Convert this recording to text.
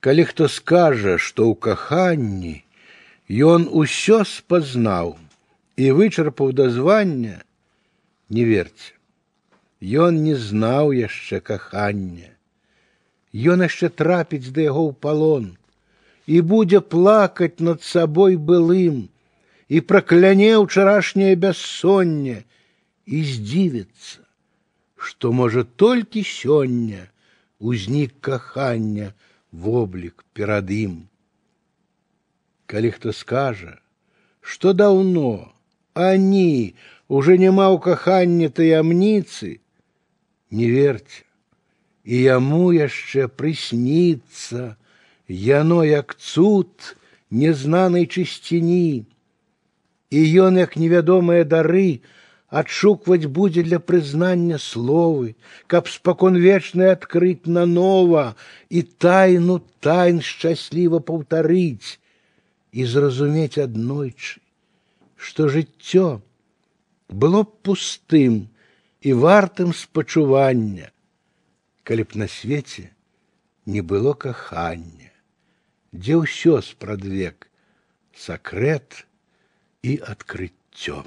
Калі хто скажа, што ў каханні ён усё спазнаў і вычарпаў дазвання, не верце. Ён не знаў яшчэ кахання. Ён яшчэ трапіць да яго ў палон і будзе плакаць над сабой былым і пракляне ўчарашняе бяссонне і здзівіцца, што можа толькі сёння узнік кахання воблік перад ім. Калі хто скажа, што даўно, ані уже няма ў каханні таямніцы, не верьте, і яму яшчэ прысніцца, яно як цуд незнанай чысціні, і ён як невядомыя дары адшукваць будзе для прызнання словы, каб спаконвечна адкрыць нанова і тайну тайн шчасліва паўтарыць і зразумець аднойчы, што жыццё было б пустым і вартым спачування, калі б на свеце не было кахання, дзе ўсё спрадвек, сакрэт і адкрыццё.